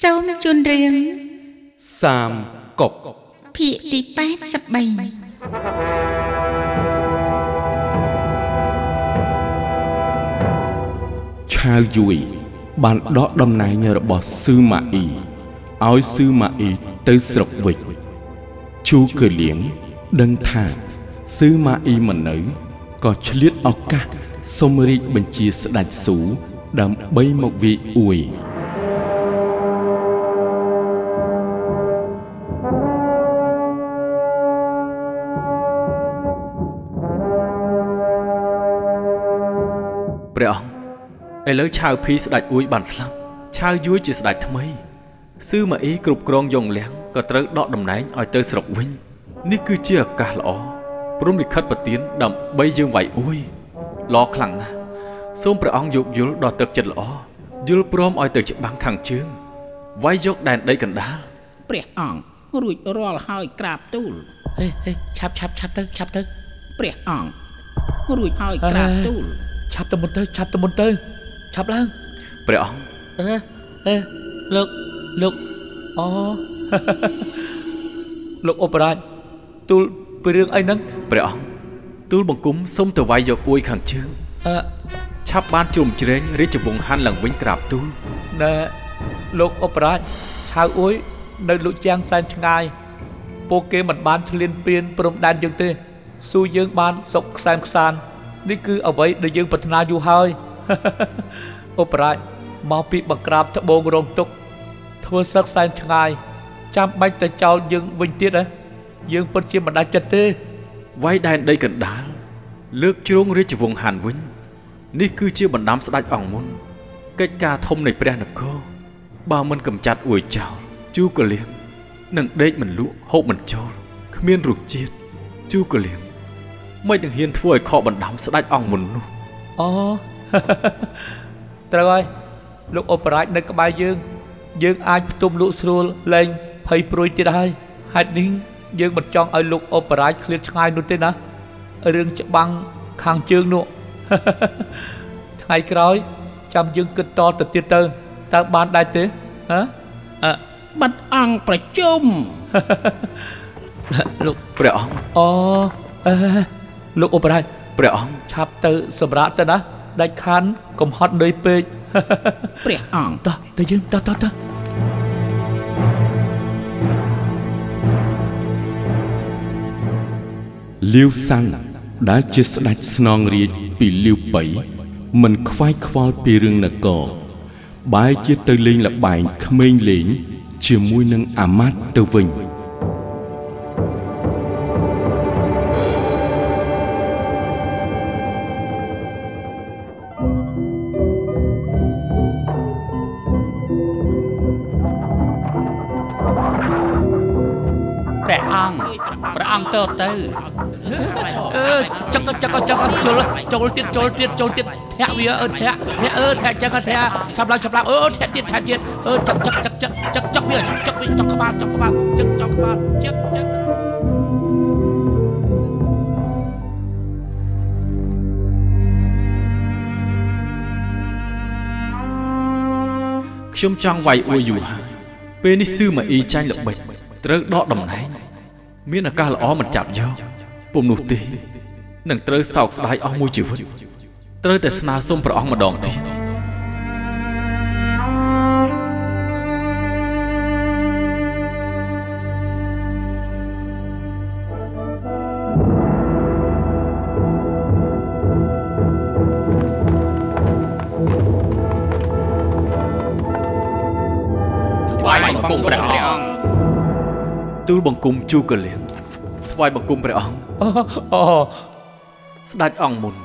សូមជូនរឿងសាមគុកភាគទី83ឆាវយួយបានដកតំណែងរបស់ស៊ឺម៉ាអ៊ីឲ្យស៊ឺម៉ាអ៊ីទៅស្រុកវិញជូកើលៀងដឹងថាស៊ឺម៉ាអ៊ីមិននៅក៏ឆ្លៀតឱកាសសុំរាជបញ្ជាស្ដេចស៊ូដើម្បីមកវាយអួយ ឥឡូវឆាវភីស្ដេចអួយបានស្លាប់ឆាវយួយជាស្ដេចថ្មីស៊ឺម៉ាអ៊ីគ្រប់គ្រងយងលៀងក៏ត្រូវដកតំណែងឲ្យទៅស្រុកវិញនេះគឺជាឱកាសល្អព្រមលិខិតប្រទានដើម្បីយើងវាយអួយល្អខ្លាំងណាស់សូមព្រះអង្គយោគយល់ដល់ទឹកចិត្តល្អយល់ព្រមឲ្យទៅច្បាំងខាងជើងវាយយកដែនដីកណ្ដាលព្រះអង្គរួចរាល់ហើយក្រាបទូលហេហេឆាប់ឆាប់ឆាប់ទៅឆាប់ទៅព្រះអង្គរួចហើយក្រាបទូលឆាប់ទៅមុនទៅឆាប់ទៅមុនទៅ ឆាប់ឡើងព្រះអង្គអឺអឺលោកលោកអូលោកអបរាជទូលពីរឿងអីហ្នឹងព្រះអង្គទូលបង្គំសូមទៅវាយយកអួយខាងជើងអឺឆាប់បានជ្រុំជ្រែងរាជវង្សហានឡើងវិញក្រាបទូលណែលោកអបរាជឆៅអួយនៅលោកជាងសែនឆ្ងាយពួកគេមិនបានឆ្លៀនពៀនព្រំដែនយើងទេស៊ូយើងបានសុកខ្សែមខ្សាននេះគឺអ្វីដែលយើងប្រាថ្នាយូរហើយ អបរាជមកពីបង្ក្រាបត្បូងរងទុក ធ្វើសឹកសែនឆ្ងាយ ចាំបាច់ទៅចោលយើងវិញទៀតហ៎យើងពិតជាមិនដាច់ចិត្តទេវាយដែនដីកណ្ដាលលើកជ្រងរាជវង្សហានវិញ នេះគឺជាបណ្ដាំស្ដេចអង្គមុនកិច្ចការធំនៃព្រះនគរបើមិនកំចាត់អួយចោលជូកលៀងនឹងដេកមិនលក់ហូបមិនចូលគ្មានរុកជាតិជូកលៀងមិននឹងហ៊ានធ្វើឲ្យខកបណ្ដាំស្ដេចអង្គមុននោះអូ ត្រូវហើយលោកអបរាជនៅក្បែរយើង យើងអាចផ្ទុំលក់ស្រួលលែងភ័យព្រួយទៀតហើយហេតុនេះយើងមិនចង់ឲ្យលោកអបរាជឃ្លាតឆ្ងាយនោះទេណារឿងច្បាំងខាងជើងនោះថ្ងៃក្រោយ ចាំយើងគិតតទៅទៀតទៅតើបានដែរទេហ៎អឺបាត់អង្គប្រជុំលោកព្រះអង្គអូអឺលោកអបរាជព្រះអង្គឆាប់ទៅសម្រាប់ទៅណា ដាច់ខានកំហត់នឿយពេកព្រះអង្គតោះទៅយើងតោះតោះតោះលាវសាំងដែលជាស្ដេចស្នងរាជពីលាវបៃមិនខ្វាយខ្វល់ពីរឿងនគរបែរជាទៅលេងលបែងក្មេងលេង ជាមួយនឹងអាម៉ាត់ទៅវិញ ចឹកចឹកចឹកចូលចូលទៀតចូលទៀតចូលទៀតធាក់វាអឺធាក់ធាក់អឺធាក់ចឹកធាក់ឆាប់ឡើងឆាប់ឡើងអឺធាក់ទៀតធាក់ទៀតអឺចឹកចឹកចឹកចឹកចឹកចឹកវាចឹកវាចឹកក្បាលចឹកក្បាលចឹកចឹកក្បាលចឹកចឹកខ្ញុំចង់វាយអួយយូរហើយពេលនេះស៊ឺម៉ាអ៊ីចាញ់ល្បិចត្រូវដកតំណែងមានឱកាសល្អមិនចាប់យកពុំនោះទេ នឹងត្រូវសោកស្ដាយអស់មួយជីវិតត្រូវតែស្នើសុំព្រះអង្គម្ដងទៀតថ្វាយបង្គំព្រះអង្គទូលបង្គំជូកលៀងថ្វាយបង្គំព្រះអង្គអូ ស្ដេចអង្គមុន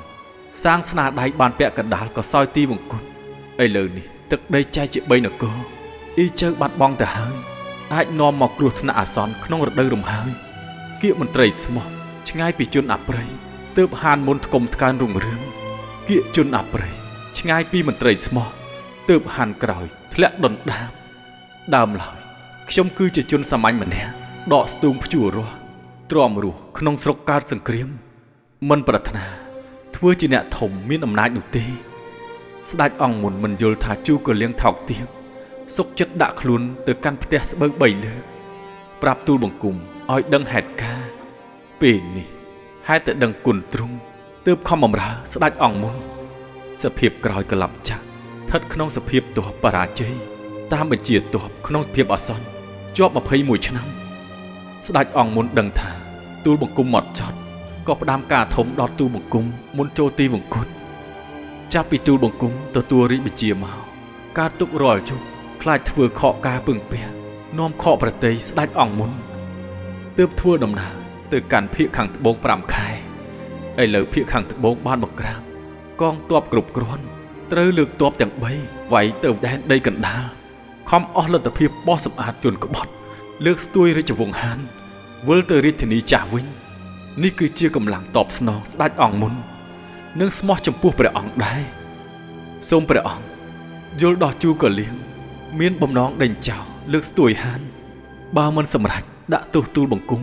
សាងស្នាដៃបានពាក់កណ្ដាលក៏សោយទីវង្គតឥឡូវនេះទឹកដីចែកជា3នគរអ៊ីជើបាត់បង់ទៅហើយអាចនាំមកគ្រោះថ្នាក់អាសន្នក្នុងរដូវរំហើយគៀកមន្ត្រីស្មោះឆ្ងាយពីជនអប្រ័យទើបហានមុនថ្កុំថ្កើងរុងរឿងគៀកជនអប្រ័យឆ្ងាយពីមន្ត្រីស្មោះទើបហានក្រោយធ្លាក់ដុនដាបដើមឡើយខ្ញុំគឺជាជនសាមញ្ញម្នាក់ដកស្ទូងព្យួររស់ទ្រាំរស់ក្នុងស្រុកកើតសង្គ្រាម មិនប្រាថ្នាធ្វើជាអ្នកធំមានអំណាចនោះទេ ស្ដេចអង្គមុនមិនយល់ថាជូកលៀងថោកទាបសុកចិត្តដាក់ខ្លួនទៅកាន់ផ្ទះស្បូវ3លើកប្រាប់ទូលបង្គំឲ្យដឹងហេតុការណ៍ពេលនេះហេតុតែដឹងគុណទ្រង់ទើបខំបំរើស្ដេចអង្គមុនសភាពក្រោយកលាប់ចាក់ស្ថិតក្នុងសភាពទោះបរាជ័យតាមបញ្ជាទោះក្នុងសភាពអាសន្នជាប់21ឆ្នាំ ស្ដេចអង្គមុនដឹងថា ទូលបង្គំមកចត់ ក៏ផ្ដាំការធំដល់ទូលបង្គំមុនចូលទីវង្គតចាប់ពីទូលបង្គំទទួលរាជបញ្ជាមកការទុករាល់ជុកខ្លាចធ្វើខកការពឹងពាក់នាំខកប្រទេសស្ដេចអង្គមុនទើបធ្វើដំណើរទៅកាន់ភៀកខាងត្បូង5ខែឥឡូវភៀកខាងត្បូងបានបង្ក្រាបកងទ័ពគ្រប់គ្រាន់ត្រូវលើកទ័ពទាំង3វាយទៅដែនដីកណ្ដាលខំអស់លទ្ធភាពបោះសម្អាតជនក្បត់លើកស្ទួយរាជវង្សហានវិលទៅរាជធានីចាស់វិញ នេះគឺជាកម្លាំងតបស្នងស្ដេចអង្គមុននិងស្មោះចំពោះព្រះអង្គដែរសូមព្រះអង្គយល់ដោះជូកលៀងមានបំណងដេញចោលលើកស្ទួយហាន បើមិនសម្រេចដាក់ទោសទូលបង្គំ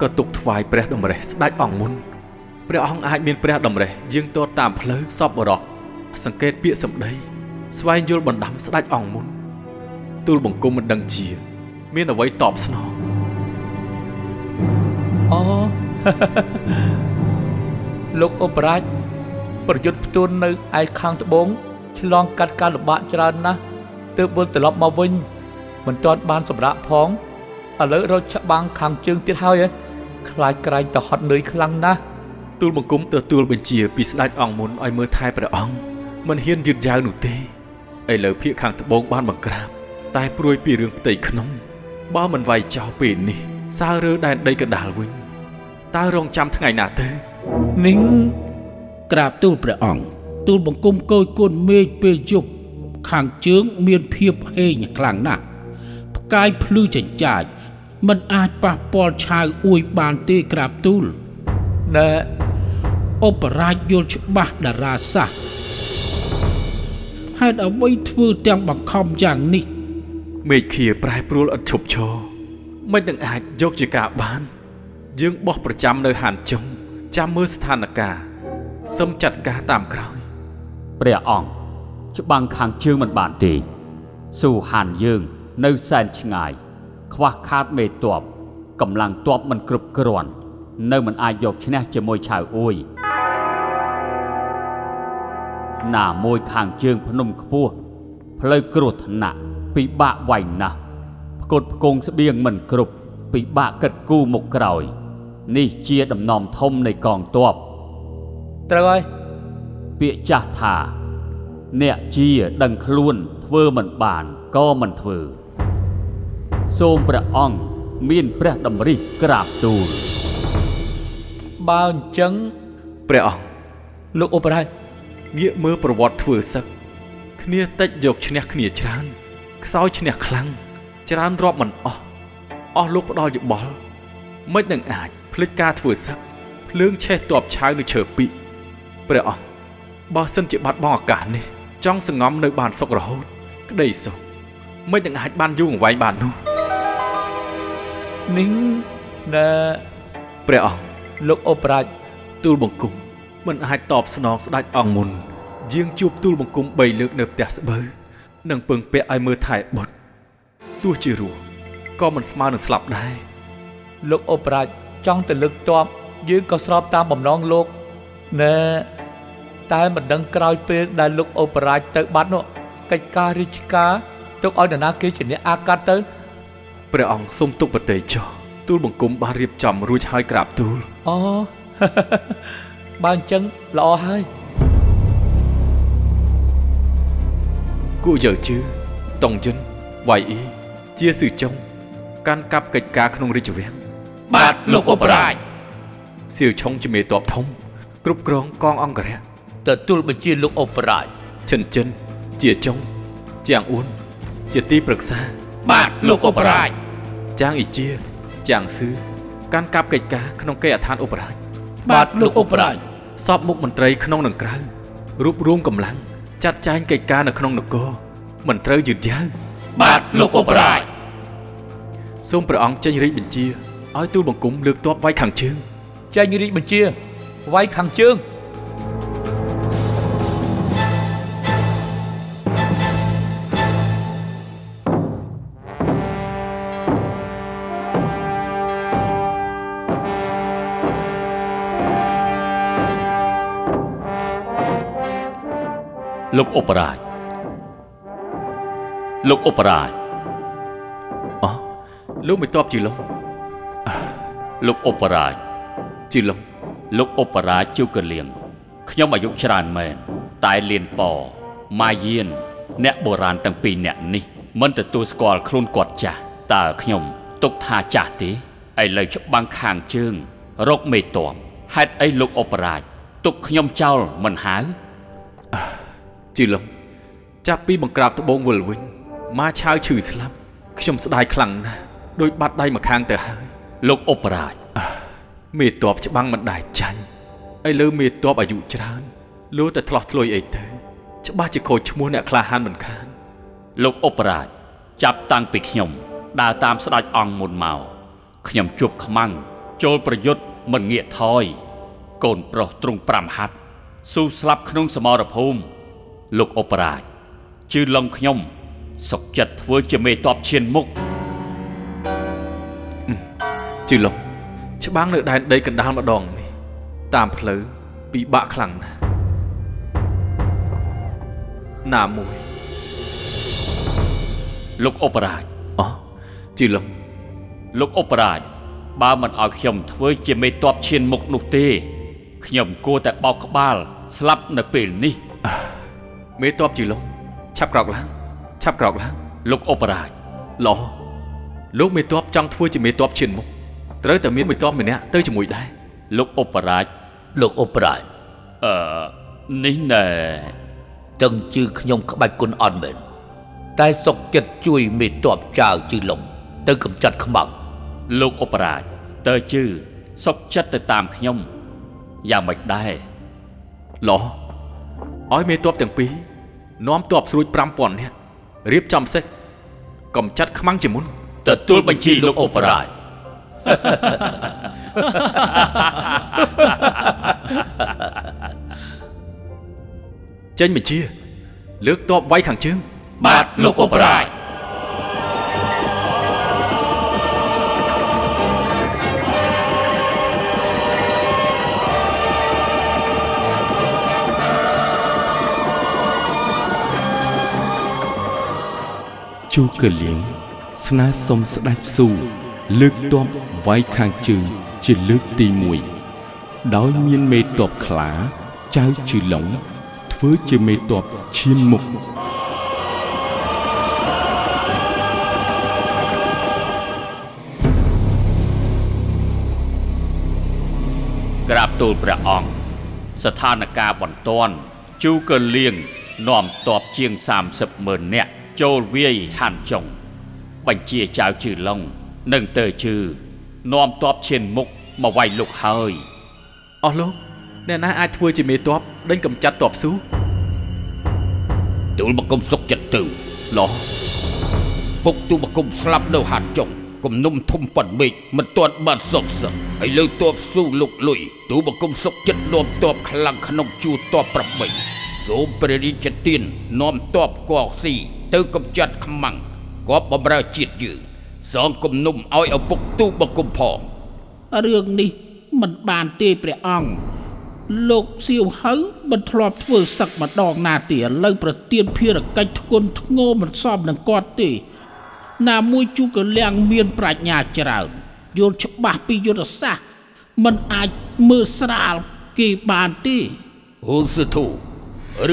ក៏ទុកថ្វាយព្រះតម្រេះស្ដេចអង្គមុនព្រះអង្គអាចមានព្រះតម្រេះយាងទតតាមផ្លូវសពបរោះសង្កេតពាក្យសម្ដី ស្វែងយល់បណ្ដាំស្ដេចអង្គមុនទូលបង្គំមិនដឹងជា មានអ្វីតបស្នងអូ លោកអបរាជប្រយុទ្ធផ្ទួននៅឯខាងត្បូងឆ្លងកាត់ការលំបាកច្រើនណាស់ទើបវិលត្រឡប់មកវិញមិនទាន់បានសម្រាកផងឥឡូវរត់ច្បាំងខាងជើងទៀតហើយហ៎ខ្លាចក្រែងទៅហត់នឿយខ្លាំងណាស់ទូលបង្គំទទួលបញ្ជាពីស្ដេចអង្គមុនឲ្យមើលថែព្រះអង្គមិនហ៊ានយឺតយ៉ាវនោះទេឥឡូវភៀកខាងត្បូងបានបង្ក្រាបតែព្រួយពីរឿងផ្ទៃក្នុងបើមិនវាយចោលពេលនេះសើរើដែនដីកណ្ដាលវិញ តើរងចាំថ្ងៃណាទៅនិងក្រាបទូលព្រះអង្គទូលបង្គំកោយគុណមេឃពេលយប់ខាងជើងមានភាពហេងខ្លាំងណាស់ផ្កាយភ្លឺចិញ្ចាចមិនអាចប៉ះពាល់ឆាវអួយបានទេក្រាបទូលណែអបរាជយល់ច្បាស់តារាសាស្ត្រហេតុអ្វីធ្វើទាំងបង្ខំយ៉ាងនេះមេឃាប្រែប្រួលឥតឈប់ឈរមិននឹងអាចយកជាការបាន យើងបោះប្រចាំនៅហានចុងចាំមើលស្ថានភាពសឹមចាត់ការតាមក្រោយព្រះអង្គច្បាំងខាងជើងមិនបានទេស៊ូហានយើងនៅសែនឆ្ងាយ ខ្វះខាតមេតបកម្លាំងតបមិនគ្រប់គ្រាន់ នៅមិនអាចយកឈ្នះជាមួយឆៅអួយណាមួយខាងជើងភ្នំខ្ពស់ផ្លូវគ្រោះថ្នាក់ពិបាកវាយណាស់ផ្គត់ផ្គង់ស្បៀងមិនគ្រប់ពិបាកកិតគូមុខក្រោយ នេះជាដំណំធំនៃកងទ័ពត្រូវហើយពាក្យចាស់ថា អ្នកជាដឹងខ្លួនធ្វើមិនបានក៏មិនធ្វើ សូមព្រះអង្គមានព្រះតម្រិះក្រាបទូលបើអញ្ចឹងព្រះអង្គលោកអបរាជងាកមើលប្រវត្តិធ្វើសឹកគ្នាតិចយកឈ្នះគ្នាច្រើនខ្សោយឈ្នះខ្លាំងច្រើនរាប់មិនអស់អស់លោកផ្ដាល់យោបល់មិននឹងអាច ភ្លេចការធ្វើសឹកភ្លើងឆេះតបឆាវនៅឈើពីកព្រះអង្គបើសិនជាបាត់បង់ឱកាសនេះ ចង់សងំនៅបានសុខរហូត ក្តីសុខមិននឹងអាចបានយូរអង្វែងបាននោះនិងណែព្រះអង្គលោកអបរាជទូលបង្គំមិនអាចតបស្នងស្ដេចអង្គមុនយាងជួបទូលបង្គំ3លើកនៅផ្ទះស្បូវនិងពឹងពាក់ឲ្យមើលថែបុត្រទោះជារស់ក៏មិនស្មើនឹងស្លាប់ដែរលោកអបរាជ ចង់ទៅលើកតបយើងក៏ស្របតាមបំណងលោកណែតែមិនដឹងក្រោយពេលដែលលោកអបរាជទៅបាត់នោះកិច្ចការរាជការទុកឲ្យនរណាគេជាអ្នកអាកាត់ទៅព្រះអង្គសូមទុកប្រតិចុះទូលបង្គំបានរៀបចំរួចហើយក្រាបទូលអូបើអញ្ចឹងល្អហើយគួយើជឺតុងយិនវៃអ៊ីជាស៊ឺចុងកាន់កាប់កិច្ចការក្នុងរាជវាំង បាទលោកអបរាជសៀវឆុងជាមេតបធំ គ្រប់គ្រងកងអង្គរៈទទួលបញ្ជាលោកអបរាជឈិនចិន ជាចុងជាងអ៊ួនជាទីប្រឹក្សា បាទលោកអបរាជចាងអ៊ីជាចាងស៊ឺកាន់កាប់កិច្ចការក្នុងគេអដ្ឋានឧបរាជបាទលោកអបរាជសពមុខមន្ត្រីក្នុងនិងក្រៅរួបរวมកម្លាំងចាត់ចែងកិច្ចការនៅក្នុងនគរមិនត្រូវយឺតយ៉ាវបាទលោកអបរាជសូមព្រះអង្គចេញរាជបញ្ជា ឲ្យទូលបង្គំលើកទ័ពវាយខាងជើងចេញរាជបញ្ជាវាយខាងជើងលោកឧបរាជលោកឧបរាជអោះលោកមិនតបជាលោក លោកឧបរាជជីឡុងលោកឧបរាជជូកលៀងខ្ញុំអាយុច្រើនមែនតែលៀនប៉ម៉ាយាន អ្នកបុរាណទាំងពីរអ្នកនេះមិនទទួលស្គាល់ខ្លួនគាត់ចាស់តើខ្ញុំទុកថាចាស់ទេឥឡូវច្បាំងខាងជើង រកមេតបហេតុអីលោកឧបរាជទុកខ្ញុំចោលមិនហៅជីឡុងចាប់ពីបង្ក្រាបត្បូងវិលវិញម៉ាឆាវឈឺស្លាប់ខ្ញុំស្ដាយខ្លាំងណាស់ដោយបាត់ដៃម្ខាងទៅហើយ លោកឧបរាជមេតបច្បាំងមិនដែរចាញ់ឥឡូវមេតបអាយុច្រើនលោតែឆ្លោះធ្លុយអីទៅច្បាស់ជាខូចឈ្មោះអ្នកក្លាហានមិនខានលោកឧបរាជចាប់តាំងពីខ្ញុំដើរតាមស្ដេចអង្គមុនមកខ្ញុំជួបខ្មាំងចូលប្រយុទ្ធមិនងាកថយកូនប្រុសទ្រង់5ហាត់ស៊ូស្លាប់ក្នុងសមរភូមិលោកឧបរាជជឿឡងខ្ញុំសុកចិត្តធ្វើជាមេតបឈានមុខ ជីឡុងច្បាំងនៅដែនដីកណ្ដាលម្ដងនេះ តាមផ្លូវពិបាកខ្លាំងណាស់ណាមួយលោកឧបរាជអោះជីឡុងលោកឧបរាជបើមិនឲ្យខ្ញុំធ្វើជាមេតបឈានមុខនោះទេខ្ញុំគួរតែបោកក្បាល ស្លាប់នៅពេលនេះមេតបជីឡុងឆាប់ក្រោកឡើងឆាប់ក្រោកឡើងលោកឧបរាជល្អលោកមេតបចង់ធ្វើជាមេតបឈានមុខ ត្រូវតែមានមេតបម្នាក់ទៅជាមួយដែរលោកឧបរាជលោកឧបរាជអឺនេះណែទាំងជឿខ្ញុំក្បាច់គុណអត់មែនតែសុកចិត្តជួយមេតបចៅជឺឡុងទៅកំចាត់ខ្មាំងលោកឧបរាជតើជឿសុកចិត្តទៅតាមខ្ញុំយ៉ាងម៉េចដែរល្អឲ្យមេតបទាំងពីរនាំតបស្រួច5000នាក់រៀបចំសេះកំចាត់ខ្មាំងជាមុនទទួលបញ្ជាលោកឧបរាជ ចេញបញ្ជា លើកតបវាយខាងជើង បាទលោកឧបរាជជូកលៀងស្នើសុំស្ដេចស៊ូ លើកទ័ពវាយខាងជើងជាលើកទី1ដោយមានមេតបខ្លាចៅជឺឡុងធ្វើជាមេតបឈានមុខក្រាបទូលព្រះអង្គស្ថានភាពបន្ទាន់ជូកលៀងនាំតបជាង30ម៉ឺននាក់ចូលវាយហាន់ចុងបញ្ជាចៅជឺឡុង និងតើជឺនាំតបឈានមុខមកវាយលុកហើយអស់លោកអ្នកណាអាចធ្វើជាមេតបដេញកំចាត់តបស៊ូទូលបង្គំសុកចិត្តទៅល្អពុកទូបង្គំស្លាប់នៅហាត់ចុងគំនុំធំប៉ុនមេឃមិនទាន់បានសុកសឹកហើយលើតបស៊ូលុកលុយទូបង្គំសុកចិត្តនាំតបខ្លាំងក្នុងជួរតប8សូមព្រះរាជទាននាំតបកកស៊ីទៅកំចាត់ខ្មាំងគបបំរើជាតិយើង សងគំនុំឲ្យឪពុកទូបង្គំផងរឿងនេះមិនបានទេព្រះអង្គលោកសៀវហៅមិនធ្លាប់ធ្វើសឹកម្ដងណាទេឥឡូវប្រទៀនភារកិច្ចធ្ងន់ធ្ងរមិនសមនឹងគាត់ទេ ណាមួយជូកលៀងមានប្រាជ្ញាច្រើនយល់ច្បាស់ពីយុទ្ធសាស្ត្រមិនអាចមើលស្រាលគេបានទេអូនសធូ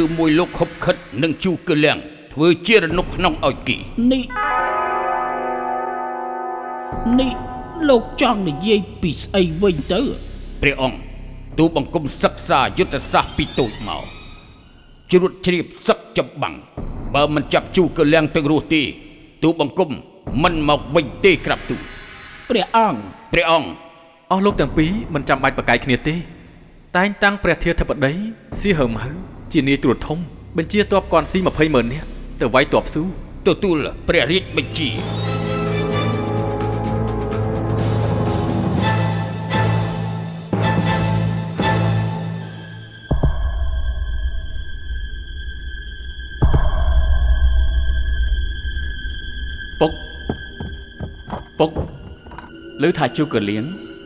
ឬមួយលោកខົບខិតនឹងជូកលៀងធ្វើជារនុកក្នុងឲ្យគីនេះ នេះលោកចង់និយាយពីស្អីវិញទៅព្រះអង្គទូបង្គំសិក្សាយុទ្ធសាស្ត្រពីតូចមកជ្រួតជ្រាបសឹកចម្បាំងបើមិនចាប់ជូកលៀងទាំងរស់ទេទូបង្គំមិនមកវិញទេក្រាបទូលព្រះអង្គព្រះអង្គអស់លោកទាំងពីរមិនចាំបាច់ប្រកែកគ្នាទេ តែងតាំងព្រះធាធិបតីសៀហឺមហៅជានាយត្រួតធំបញ្ជាតបកនស៊ី20ម៉ឺននាក់ទៅវាយតបស៊ូទទួលព្រះរាជបញ្ជា ពុកឮថាជូកលៀង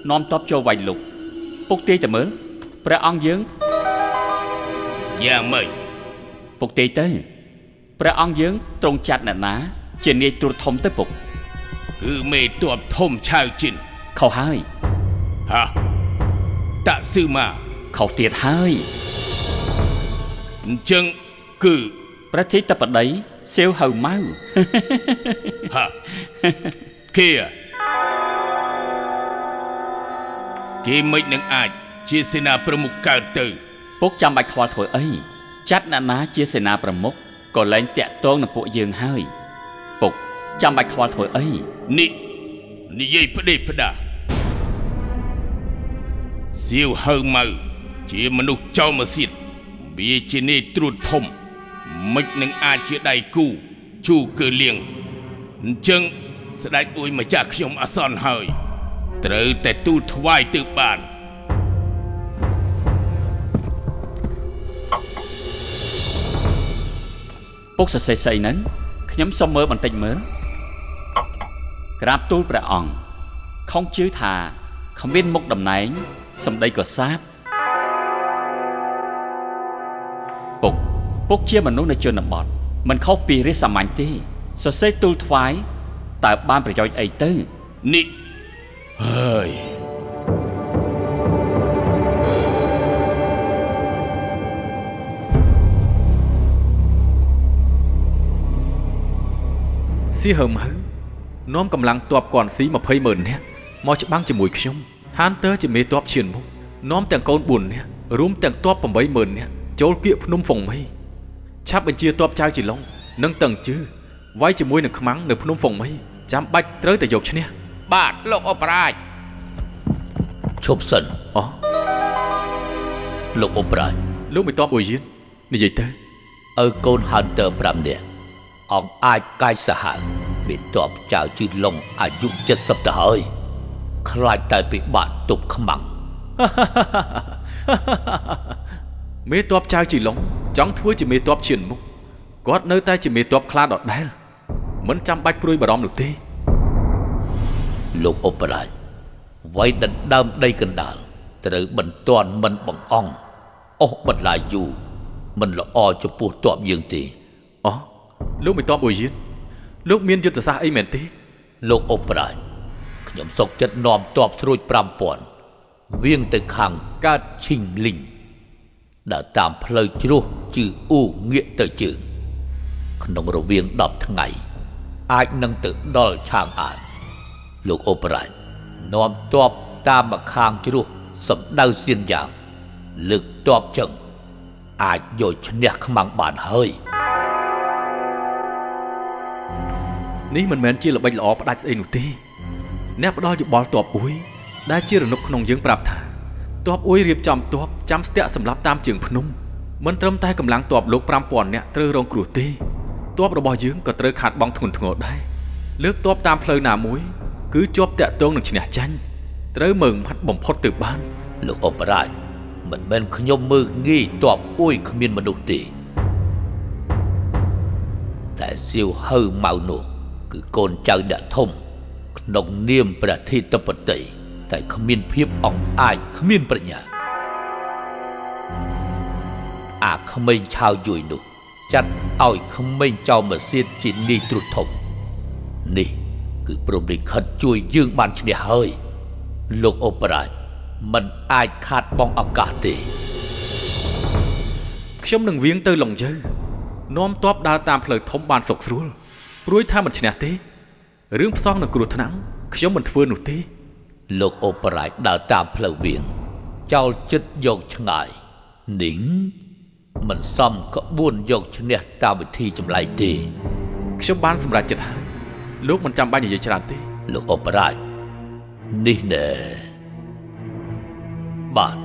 នាំតបចូលវាយលុកពុកទាយតែមើលព្រះអង្គយើងយ៉ាងម៉េចពពុកទេទៅព្រះអង្គយើងទ្រង់ចាត់អ្នកណា ជានាយទូតធំទៅពុកគឺមេតបធំឆៅជីនខុសហើយហាតាក់ស៊ឺម៉ាខុសទៀតហើយអញ្ចឹងគឺព្រះធិតបតីសៀវហៅម៉ៅហា គេគេមិននឹងអាចជាសេនាប្រមុខកើតទៅពុកចាំបាច់ខ្វល់ធ្វើអីចាត់អ្នកណាជាសេនាប្រមុខក៏លែងតាក់ទងនឹងពួកយើងហើយពុកចាំបាច់ខ្វល់ធ្វើអីនេះនិយាយផ្ដេសផ្ដាសសៀវហៅម៉ៅជាមនុស្សចោលមកសៀតវាជានេត្រួតធំមិននឹងអាចជាដៃគូជូកើលៀងអញ្ចឹង ស្ដេចអួយម្ចាស់ខ្ញុំអាសន្នហើយ ត្រូវតែទូលថ្វាយទៅបានពុកសរសេរស្អីហ្នឹងខ្ញុំសុំមើលបន្តិចមើលក្រាបទូលព្រះអង្គខំជឿថាគ្មានមុខតំណែងសម្ដីក៏សាបពុកពុកជាមនុស្សនៅជនបទមិនខុសពីរាជសាមញ្ញទេសរសេរទូលថ្វាយ តើបានប្រយោជន៍អីទៅនេះហើយសៀហឹមហៅនាំកម្លាំងទ័ពគន់ស៊ី20ម៉ឺននាក់មកច្បាំងជាមួយខ្ញុំហានទ័រជាមេទ័ពឈានមុខនាំទាំងកូន4នាក់រួមទាំងទ័ព8ម៉ឺននាក់ចូលគៀកភ្នំហ្វុងមីឆាប់បញ្ជាទ័ពចៅជីឡុងនិងតឹងជឺវាយជាមួយនឹងខ្មាំងនៅភ្នំហ្វុងមី ចាំបាច់ត្រូវតែយកឈ្នះបាទលោកអបរាជឈប់សិនអូលោកអបរាជលោកមេទ័ពអ៊ុយយៀននិយាយទៅឲ្យកូន Hunter 5នាក់អង្គអាចកាយសាហាវមានតបចៅជឿឡុងអាយុ70ទៅហើយខ្លាចតែពិបាកទប់ខ្មាំងមេទ័ពចៅជីឡុងចង់ធ្វើជាមេទ័ពឈានមុខគាត់នៅតែជាមេទ័ពខ្លាដដែលមិនចាំបាច់ព្រួយបារម្ភនោះទេ លោកអបរាជវាយដណ្ដើមដីកណ្ដាលត្រូវបន្ទាន់មិនបង្អង់អស់បន្លាយយូរមិនល្អចំពោះតបយើងទេអូលោកមេតបអ៊ុយយៀនលោកមានយុទ្ធសាស្ត្រអីមែនទេ លោកអបរាជខ្ញុំសុកចិត្តនាំតបស្រួច5000វៀងទៅខាងកើតឈីងលីងដើរតាមផ្លូវជ្រោះជឺអ៊ូងាកទៅជើងក្នុងរវាង10ថ្ងៃ អាចនឹងទៅដល់ឆាងអាន លោកអបរាជនាំតបតាមម្ខាងជ្រោះសម្ដៅសៀនយ៉ាង លើកតបចឹង អាចយកឈ្នះខ្មាំងបានហើយនេះមិនមែនជាល្បិចល្អផ្ដាច់ស្អីនោះទេអ្នកផ្ដល់យោបល់តបអ៊ុយដែលជារនុកក្នុងយើងប្រាប់ថាតបអ៊ុយរៀបចំតបចាំស្ទាក់សម្រាប់តាមជើងភ្នំមិនត្រឹមតែកម្លាំងតបលោក5000នាក់ត្រូវរងគ្រោះទេតបរបស់យើងក៏ត្រូវខាតបង់ធ្ងន់ធ្ងរដែរលើកតបតាមផ្លូវណាមួយ គឺជាប់តាក់ទងនឹងឈ្នះចាញ់ត្រូវមើងមាត់បំផុតទៅបានលោកអបរាជមិនមែនខ្ញុំមើលងាយតបអួយគ្មានមនុស្សទេតែសៀវហៅម៉ៅនោះគឺកូនចៅអ្នកធំ ក្នុងនាមព្រះធិតបតីតែគ្មានភាពអង្អាចគ្មានប្រាជ្ញាអាក្មេងឆាវយួយនោះ ចាត់ឲ្យក្មេងចៅម៉ាស៊ីនជានាយត្រួតធំនេះ គឺព្រមលិខិតជួយយើងបានឈ្នះហើយ លោកអបរាជមិនអាចខាតបង់ឱកាសទេខ្ញុំនឹងវៀងទៅឡុងជើនាំតបដើរតាមផ្លូវធំបានសុកស្រួលព្រួយថាមិនឈ្នះទេរឿងផ្សងនឹងគ្រោះថ្នាក់ខ្ញុំមិនធ្វើនោះទេលោកអបរាជដើរតាមផ្លូវវៀងចោលចិត្តយកឆ្ងាយនីងមិនសមក្បួនយកឈ្នះតាមវិធីចម្លែកទេខ្ញុំបានសម្រេចចិត្តហើយ លោកមិនចាំបាច់និយាយច្រើនទេលោកអបរាជនេះណែបាទ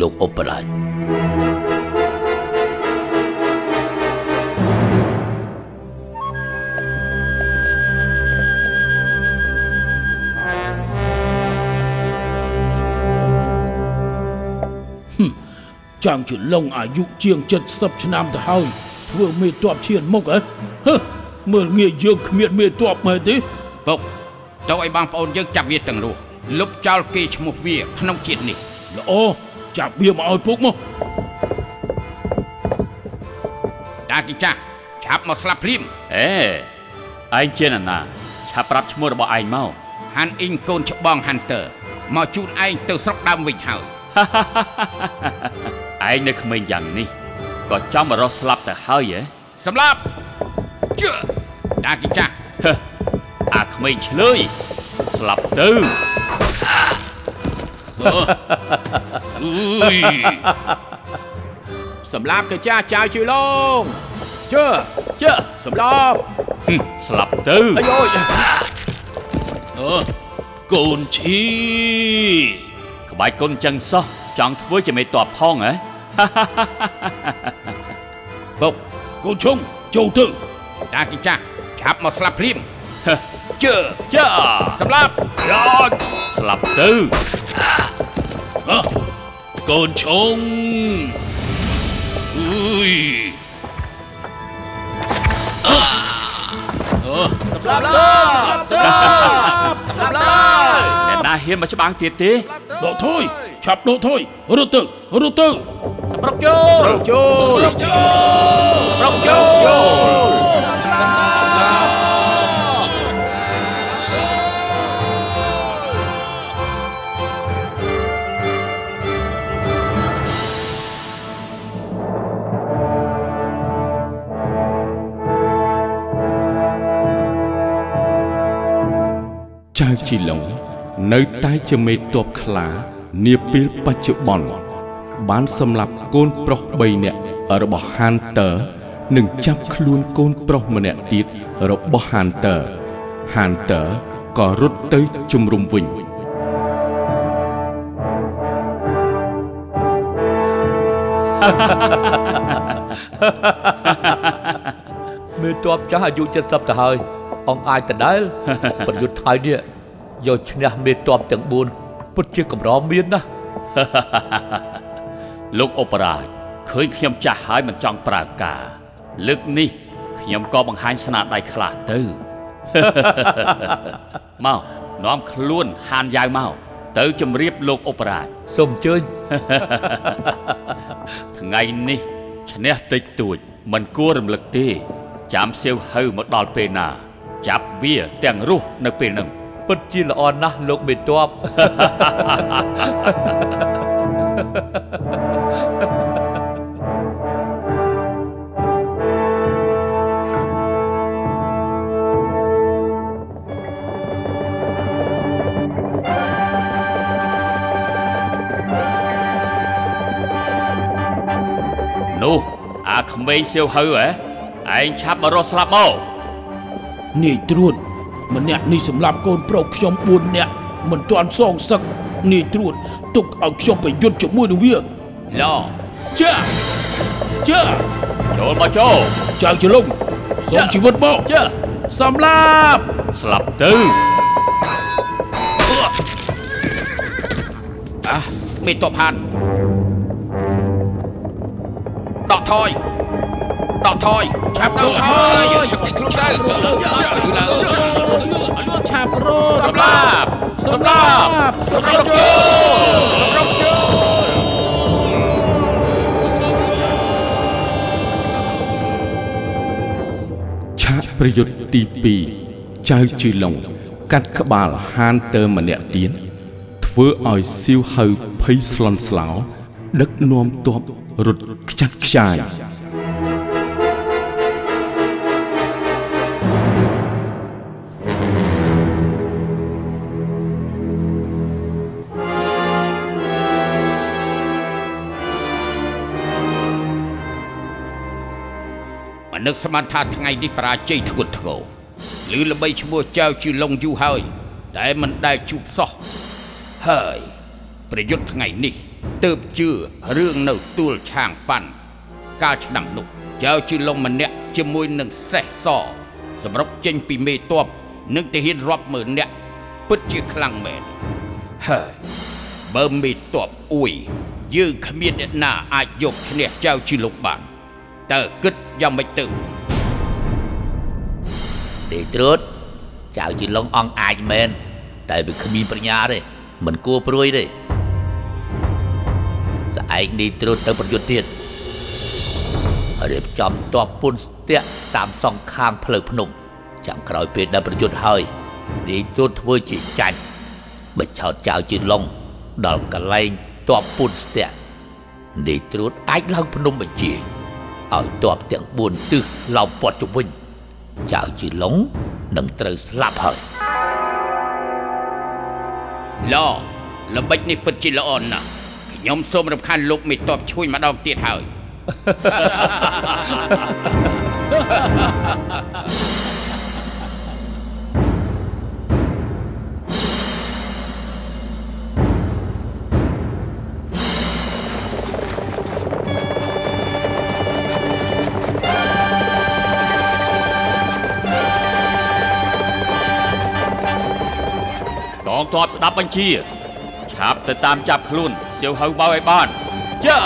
លោកអបរាជចង់ជាឡុងអាយុជាង70ឆ្នាំទៅហើយធ្វើមេតបឈានមុខហ៎ហឺ មើលងាយយើងគ្មានមេតបមែនទេពុកទៅឲ្យបងប្អូនយើងចាប់វាទាំងរស់លុបចោលគេឈ្មោះវា ក្នុងជាតិនេះល្អចាប់វាមកឲ្យពុកមកតែតាគីចាស់ឆាប់មកស្លាប់ភ្លាមអេឯងជានរណាឆាប់ប្រាប់ឈ្មោះរបស់ឯងមកហាន់អ៊ីងកូនច្បង Hunter មកជូនឯងទៅស្រុកដើមវិញហើយឯងនៅក្មេងយ៉ាងនេះក៏ចង់មករស់ស្លាប់ទៅហើយហ៎សម្លាប់ជឿ តាគីចាស់ហឹអាក្មេងឆ្លើយស្លាប់ទៅសម្លាប់ទៅចាស់ចៅជួយឡងជើជើសម្លាប់ហឹមស្លាប់ទៅអាយអូយអឺកូនឈីក្បាច់គុណចឹងសោះចង់ធ្វើជាមេតបផងហ៎បុកកូនឈុំចូលទៅតាគីចាស់ ឆាប់មកស្លាប់ភ្លាមហឹជឿជើសម្លាប់យ៉ាស្លាប់ទៅហ៎កូនឈុំអុយអ្នកណាហ៊ានមកច្បាំងទៀតទេដកថយឆាប់ដកថយរត់ទៅរត់ទៅសម្រុកចូលចូលចូលប្រកចូលចូល ជីឡុងនៅតែជាមេតបខ្លានាពេលបច្ចុប្បន្នបានសម្លាប់កូនប្រុស3នាក់របស់ Hunter និងចាប់ខ្លួនកូនប្រុសម្នាក់ទៀតរបស់ Hunter Hunter ក៏រត់ទៅជំរុំវិញមេតបចាស់អាយុ70ទៅហើយអង្គអាចដដែលប្រយុទ្ធថ្ងៃនេះ យកឈ្នះមេតបទាំង4ពិតជាកម្រមានណាស់លោកអបរាជឃើញខ្ញុំចាស់ហើយមិនចង់ប្រើការលើកនេះខ្ញុំក៏បង្ហាញស្នាដៃខ្លះទៅមកនាំខ្លួនហានយ៉ាវមកទៅជម្រាបលោកអបរាជសូមអញ្ជើញថ្ងៃនេះឈ្នះតិចតួច មិនគួររំលឹកទេ ចាំសៀវហៅមកដល់ពេលណា ចាប់វាទាំងរស់នៅពេលហ្នឹង ពិតជាល្អណាស់លោកមេតបនោះអាក្មេងសៀវហៅហ៎ឯងឆាប់មករស់ស្លាប់មកនាយត្រួត ម្នាក់នេះសម្រាប់កូនប្រុសខ្ញុំ4នាក់មិនទាន់សងសឹកនាយត្រួតទុកឲ្យខ្ញុំប្រយុទ្ធជាមួយនឹងវាឡចាចាចូលមកចូលចៅចលុងសូមជីវិតមកជើសម្លាប់ស្លាប់ទៅអាមេតបហានដកថយ ដកថយឆាប់ដកថយឆាប់តិចខ្លួនទៅទៅទៅឆាប់រត់សម្លាប់សម្លាប់សម្រុកចូលសម្រុកចូលឆាកប្រយុទ្ធទី2ចៅជីឡុងកាត់ក្បាលហានតើម្នាក់ទៀតធ្វើឲ្យសៀវហៅភ័យស្លន់ស្លោ ដឹកនាំទ័ពរត់ខ្ចាត់ខ្ចាយ ននឹកស្មានថាថ្ងៃនេះបរាជ័យធ្ងន់ធ្ងរឬល្បីឈ្មោះចៅជាលងយូរហើយ តែមិនដែលជួបសោះហើយប្រយុទ្ធថ្ងៃនេះទើបជឿរឿងនៅទួលឆាងប៉ាន់កាលឆ្នាំនោះចៅជាលងម្នាក់ជាមួយនឹងសេះសសម្រុកចេញពីមេតបនិងទាហានរាប់ម៉ឺននាក់ពិតជាខ្លាំងមែនហើយបើមេតបអួយយើងគ្មានអ្នកណាអាចយកឈ្នះចៅជាលងបាន តើគិតយ៉ាងម៉េចទៅដេត្រួតចៅជាលងអង្គអាចមែនតែវាគ្មានប្រាជ្ញាទេមិនគួរព្រួយទេស្អែកនេះត្រួតទៅប្រយុទ្ធទៀតរៀបចំតបពុនស្ទាក់តាមសងខាងផ្លូវភ្នំចាំក្រោយពេលដែលប្រយុទ្ធហើយនាយទូតធ្វើជាចាញ់បញ្ឆោតចៅជឿឡុងដល់កលែងតបពុនស្ទាក់នាយត្រួតអាចឡើងភ្នំបញ្ជា ឲ្យតបទាំង4ទិសឡោមព័ទ្ធជុំវិញចៅជឿឡុងនឹងត្រូវស្លាប់ហើយឡល្បិចនេះពិតជាល្អណាស់ខ្ញុំសូមរំខានលោកមេតបឈួយម្ដងទៀតហើយ ងទ័ពស្ដាប់បញ្ជាឆាប់ទៅតាមចាប់ខ្លួនសៀវហៅបៅឲ្យបានចា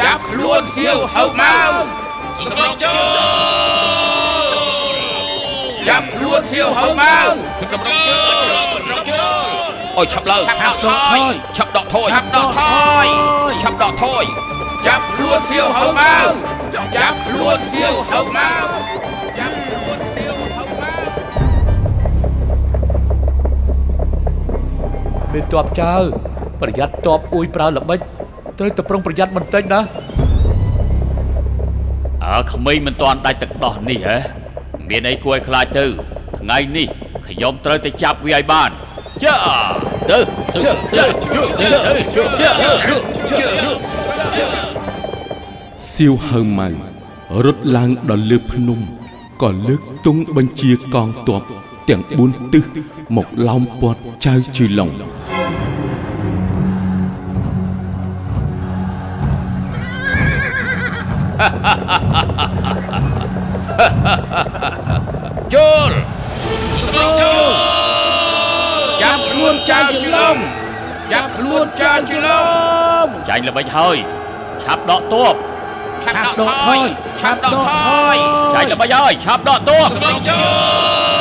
ចាប់ខ្លួនសៀវហៅមកសម្រុកចូលចាប់ខ្លួនសៀវហៅមកសម្រុកចូលសម្រុកចូលអូយឆាប់ឡើងឆាប់ដកថយឆាប់ដកថយឆាប់ដកថយឆាប់ដកថយចាប់ខ្លួនសៀវហៅមកចាប់ខ្លួនសៀវហៅមកចាប់ មេតបចៅប្រយ័ត្នតបអួយប្រើល្បិចត្រូវតែប្រុងប្រយ័ត្នបន្តិចណាអើក្មេងមិនទាន់ដាច់ទឹកដោះនេះហ៎មានអីគួរឲ្យខ្លាចទៅថ្ងៃនេះខ្ញុំត្រូវតែចាប់វាឲ្យបានចាទៅចាចាចាចាសៀវហៅម៉ៅរត់ឡើងដល់លើភ្នំក៏លើកទង់បញ្ជាកងទ័ព ទាំង4ទិសមកឡោមព័ទ្ធចៅជឿឡុងចូលចូលចាប់ខ្លួនចៅជលំចាប់ខ្លួនចៅជលំចាញ់ល្បិចហើយឆាប់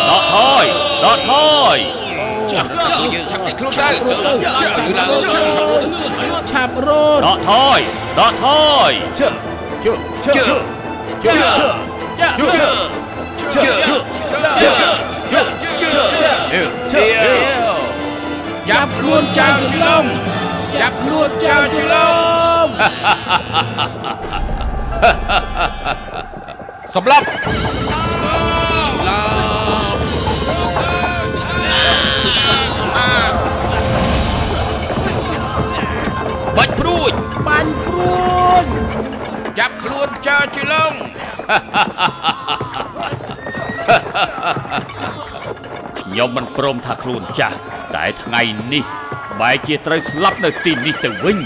ដកទ័ពឆាប់ដកថយឆាប់ដកថយចាញ់ល្បិចហើយឆាប់ដកទ័ពចូលដកថយដកថយចាប់យើងឆាប់តែខ្លួនទៅឆាប់រត់ដកថយដកថយជើជើជើជើចាជើជើជើជើចាប់ខ្លួនចៅជលំចាប់ខ្លួនចៅជលំសម្លាប់បា ខ្ញុំមិនព្រមថាខ្លួនចាស់ តែថ្ងៃនេះបែរជាត្រូវស្លាប់នៅទីនេះទៅវិញ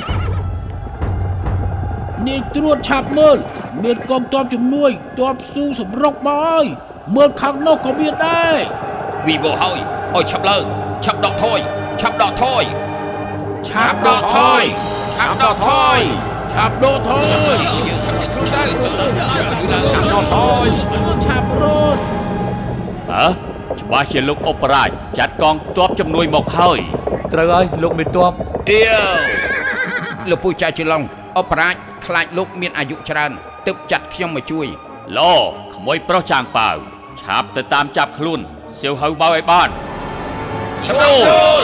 នាយត្រួតឆាប់មើលមានកងទ័ពជំនួយទ័ពស៊ូសម្រុកមកហើយមើលខាងនោះក៏មានដែរវីបោហើយអោយឆាប់ឡើងឆាប់ដកថយឆាប់ដកថយឆាប់ដកថយឆាប់ដកថយឆាប់ដកថយ យើងឆាប់តែខ្លួនទៅឆាប់ដកថយឆាប់រត់អើច្បាស់ជាលោកអបរាជចាត់កងទ័ពជំនួយមកហើយត្រូវហើយលោកមេតបអៀវលោកពូចៅជឡុងអបរាជខ្លាចលោកមានអាយុច្រើនទើបចាត់ខ្ញុំមកជួយឡក្មួយប្រុសចាងប៉ាវឆាប់ទៅតាមចាប់ខ្លួនសៀវហៅបៅឲ្យបានសម្រាប់ចូល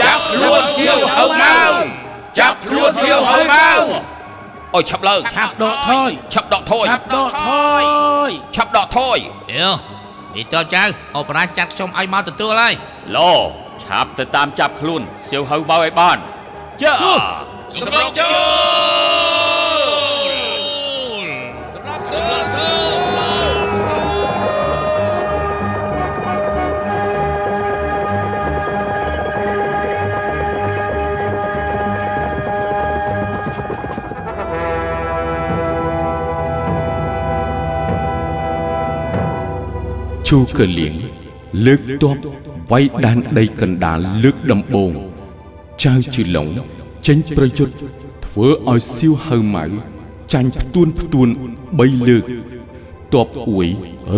ចាប់ខ្លួនសៀវហៅមកចាប់ខ្លួនសៀវហៅមក អោយឆាប់ឡើងឆាប់ដកថយឆាប់ដកថយឆាប់ដកថយឆាប់ដកថយយោនេះតើចៅអបរាជចាត់ខ្ញុំឲ្យមកទទួលហើយឡឆាប់ទៅតាមចាប់ខ្លួនសៀវហៅបៅឲ្យបានចាសម្រាប់ចូ ជូកលៀងលើកទ័ពវាយដានដីកណ្ដាលលើកដំបូងចៅជឺឡុងចេញប្រយុទ្ធធ្វើឲ្យសៀវហៅម៉ៅចាញ់ផ្ទួនផ្ទួន3លើកទ័ពអួយ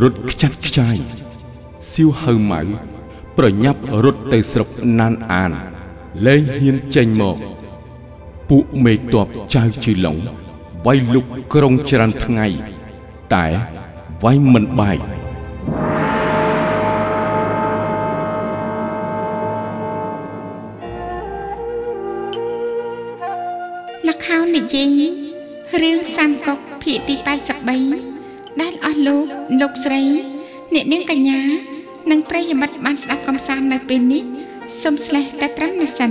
រត់ខ្ចាត់ខ្ចាយសៀវហៅម៉ៅប្រញាប់រត់ទៅស្រុកណានអានលែងហ៊ានចេញមកពួកមេទ័ពចៅជឺឡុងវាយលុកក្រុងច្រើនថ្ងៃតែវាយមិនបែក 83ដែលអស់លោកលោកស្រីអ្នកនាងកញ្ញា និងប្រិយមិត្តបានស្ដាប់កំសាន្តនៅពេលនេះសូមស្លេះតែត្រឹមនេះសិន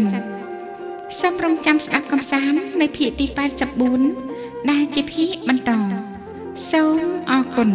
សូមរងចាំស្ដាប់កំសាន្តនៅភាគទី84ដែលជាភាគបន្តសូមអរគុណ